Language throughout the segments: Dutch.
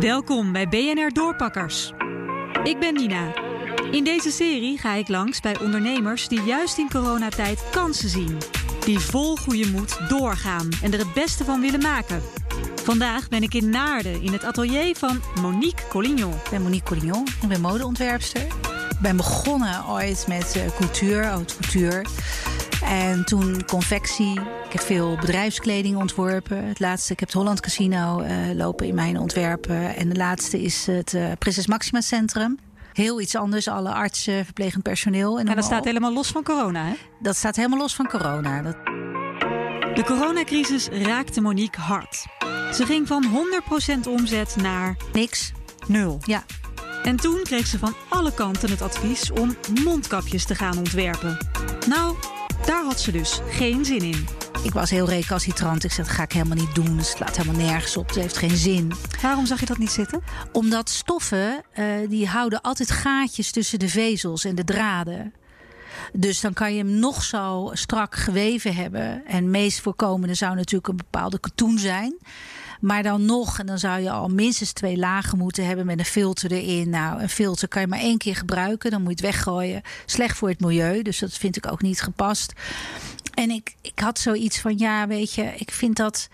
Welkom bij BNR Doorpakkers. Ik ben Nina. In deze serie ga ik langs bij ondernemers die juist in coronatijd kansen zien. Die vol goede moed doorgaan en er het beste van willen maken. Vandaag ben ik in Naarden in het atelier van Monique Collignon. Ik ben Monique Collignon, ik ben modeontwerpster. Ik ben begonnen ooit met uh, couture, haute couture. En toen confectie. Ik heb veel bedrijfskleding ontworpen. Het laatste, ik heb het Holland Casino uh, lopen in mijn ontwerpen. En de laatste is het uh, Prinses Maxima Centrum. Heel iets anders, alle artsen, verplegend personeel. En, en dat staat helemaal los van corona, hè? Dat staat helemaal los van corona. Dat... De coronacrisis raakte Monique hard. Ze ging van 100% omzet naar niks. Nul. Ja. En toen kreeg ze van alle kanten het advies om mondkapjes te gaan ontwerpen. Nou, daar had ze dus geen zin in. Ik was heel recalcitrant. Ik zei, dat ga ik helemaal niet doen. Het slaat helemaal nergens op. Het heeft geen zin. Waarom zag je dat niet zitten? Omdat stoffen, uh, die houden altijd gaatjes tussen de vezels en de draden. Dus dan kan je hem nog zo strak geweven hebben. En het meest voorkomende zou natuurlijk een bepaalde katoen zijn. Maar dan nog, en dan zou je al minstens twee lagen moeten hebben met een filter erin. Nou, een filter kan je maar één keer gebruiken, dan moet je het weggooien. Slecht voor het milieu, dus dat vind ik ook niet gepast. En ik, ik had zoiets van, ja, weet je, ik vind dat,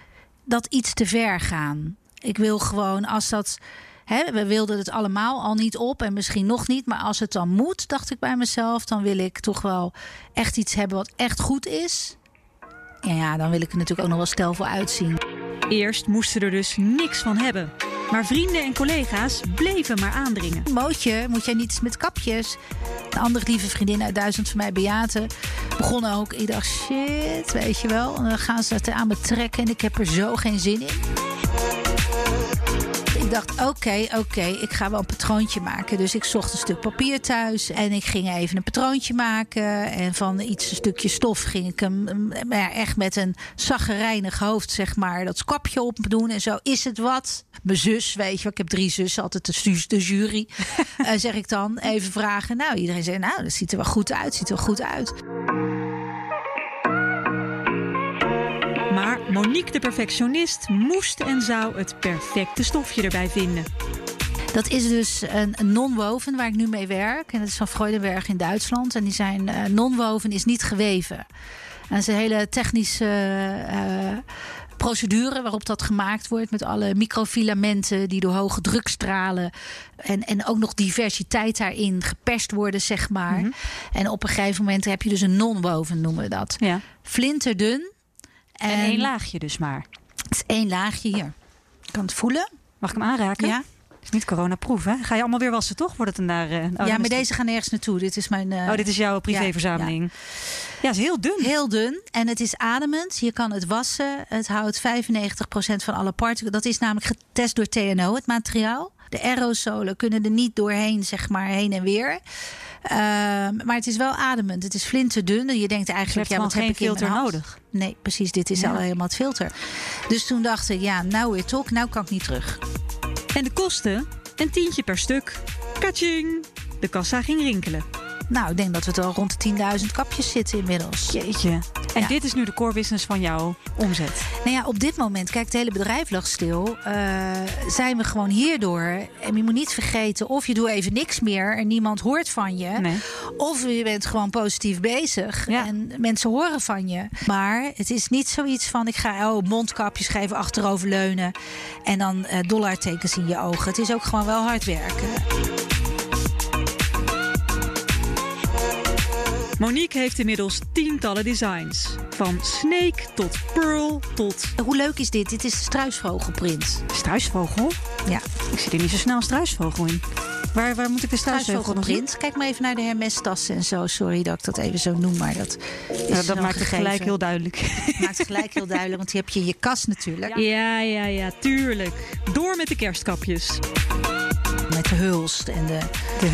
dat iets te ver gaan. Ik wil gewoon, als dat. Hè, we wilden het allemaal al niet op en misschien nog niet. Maar als het dan moet, dacht ik bij mezelf, dan wil ik toch wel echt iets hebben wat echt goed is. En ja, dan wil ik er natuurlijk ook nog wel stelvol uitzien. Eerst moesten er dus niks van hebben. Maar vrienden en collega's bleven maar aandringen. Mootje, moet jij niet eens met kapjes? Een andere lieve vriendin uit Duitsland van mij, Beate, begon ook. Ik dacht, shit, weet je wel. Dan gaan ze het aan me trekken en ik heb er zo geen zin in. Ik dacht, oké, okay, oké, okay, ik ga wel een patroontje maken. Dus ik zocht een stuk papier thuis en ik ging even een patroontje maken. En van iets, een stukje stof ging ik hem ja, echt met een zaggerijnig hoofd, zeg maar, dat kapje op doen. En zo is het wat. Mijn zus, weet je, ik heb drie zussen, altijd de, de jury, uh, zeg ik dan. Even vragen. Nou, iedereen zei, nou, dat ziet er wel goed uit, ziet er wel goed uit. Maar Monique de perfectionist moest en zou het perfecte stofje erbij vinden. Dat is dus een non-woven waar ik nu mee werk. En dat is van Freudenberg in Duitsland. En die zijn uh, non-woven is niet geweven. En dat is een hele technische uh, procedure waarop dat gemaakt wordt. Met alle microfilamenten die door hoge druk stralen. En, en ook nog diversiteit daarin geperst worden, zeg maar. Mm -hmm. En op een gegeven moment heb je dus een non-woven, noemen we dat. Ja. Flinterdun. En, en één laagje dus maar. Het is één laagje hier. Ik kan het voelen. Mag ik hem aanraken? Ja. is niet coronaproof, hè? Ga je allemaal weer wassen, toch? Wordt het een daar? Uh, oh, ja, maar deze gaan nergens naartoe. Dit is mijn. Uh, oh, dit is jouw privéverzameling. Ja, ja. ja, het is heel dun. Heel dun. En het is ademend. Je kan het wassen. Het houdt 95% van alle partikelen. Dat is namelijk getest door TNO, het materiaal. De aerosolen kunnen er niet doorheen, zeg maar, heen en weer. Uh, maar het is wel ademend. Het is flinterdun. Je denkt eigenlijk, je ja, wat geen heb ik filter nodig. Nee, precies. Dit is Ja. al helemaal het filter. Dus toen dacht ik, ja, nou weer toch. Nou kan ik niet terug. En de kosten? Een tientje per stuk. Kaching! De kassa ging rinkelen. Nou, ik denk dat we het al rond de 10.000 kapjes zitten inmiddels. Jeetje. En Ja. dit is nu de core business van jouw omzet. Nou ja, op dit moment, kijk, het hele bedrijf lag stil. eh, zijn we gewoon hierdoor. En je moet niet vergeten, of je doet even niks meer en niemand hoort van je. Nee. Of je bent gewoon positief bezig Ja. en mensen horen van je. Maar het is niet zoiets van ik ga oh, mondkapjes geven, achterover leunen en dan eh, dollartekens in je ogen. Het is ook gewoon wel hard werken. Monique heeft inmiddels tientallen designs. Van snake tot pearl tot Hoe leuk is dit? Dit is de struisvogelprint. struisvogel. Ja, Ik zie er niet zo snel een struisvogel in. Waar, waar moet ik de struisvogelprint. Kijk maar even naar de Hermes tassen en zo. Sorry dat ik dat even zo noem, maar dat is Ja, dat maakt het gelijk heel duidelijk. maakt het gelijk heel duidelijk, want die heb je in je kast natuurlijk. Ja, ja, ja, tuurlijk. Door met de kerstkapjes. Met de hulst en de. De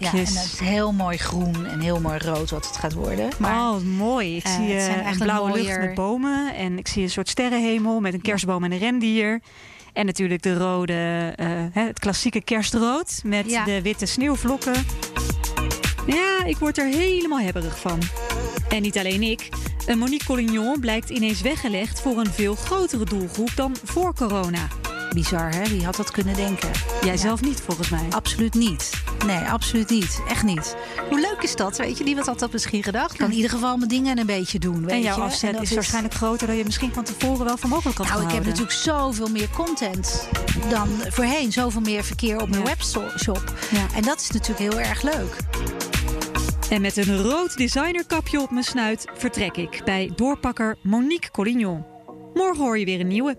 Ja, en het is heel mooi groen en heel mooi rood wat het gaat worden. Maar oh, mooi. Ik eh, zie eh, zijn een blauwe lucht met bomen. En ik zie een soort sterrenhemel met een kerstboom en een rendier. En natuurlijk de rode, eh, het klassieke kerstrood met Ja. de witte sneeuwvlokken. Ja, ik word er helemaal hebberig van. En niet alleen ik. Een Monique Collignon blijkt ineens weggelegd voor een veel grotere doelgroep dan voor corona. Bizar, hè? Wie had dat kunnen denken? Jij zelf niet, volgens mij. Absoluut niet. Nee, absoluut niet. Echt niet. Hoe leuk is dat? Weet je, niemand had dat misschien gedacht. Ik kan in ieder geval mijn dingen een beetje doen. Weet en jouw je? afzet is waarschijnlijk groter dan je misschien van tevoren wel voor mogelijk had Nou, ik heb natuurlijk zoveel meer content dan voorheen. Zoveel meer verkeer op mijn Ja. webshop. Ja. En dat is natuurlijk heel erg leuk. En met een rood designerkapje op mijn snuit vertrek ik bij doorpakker Monique Collignon. Morgen hoor je weer een nieuwe.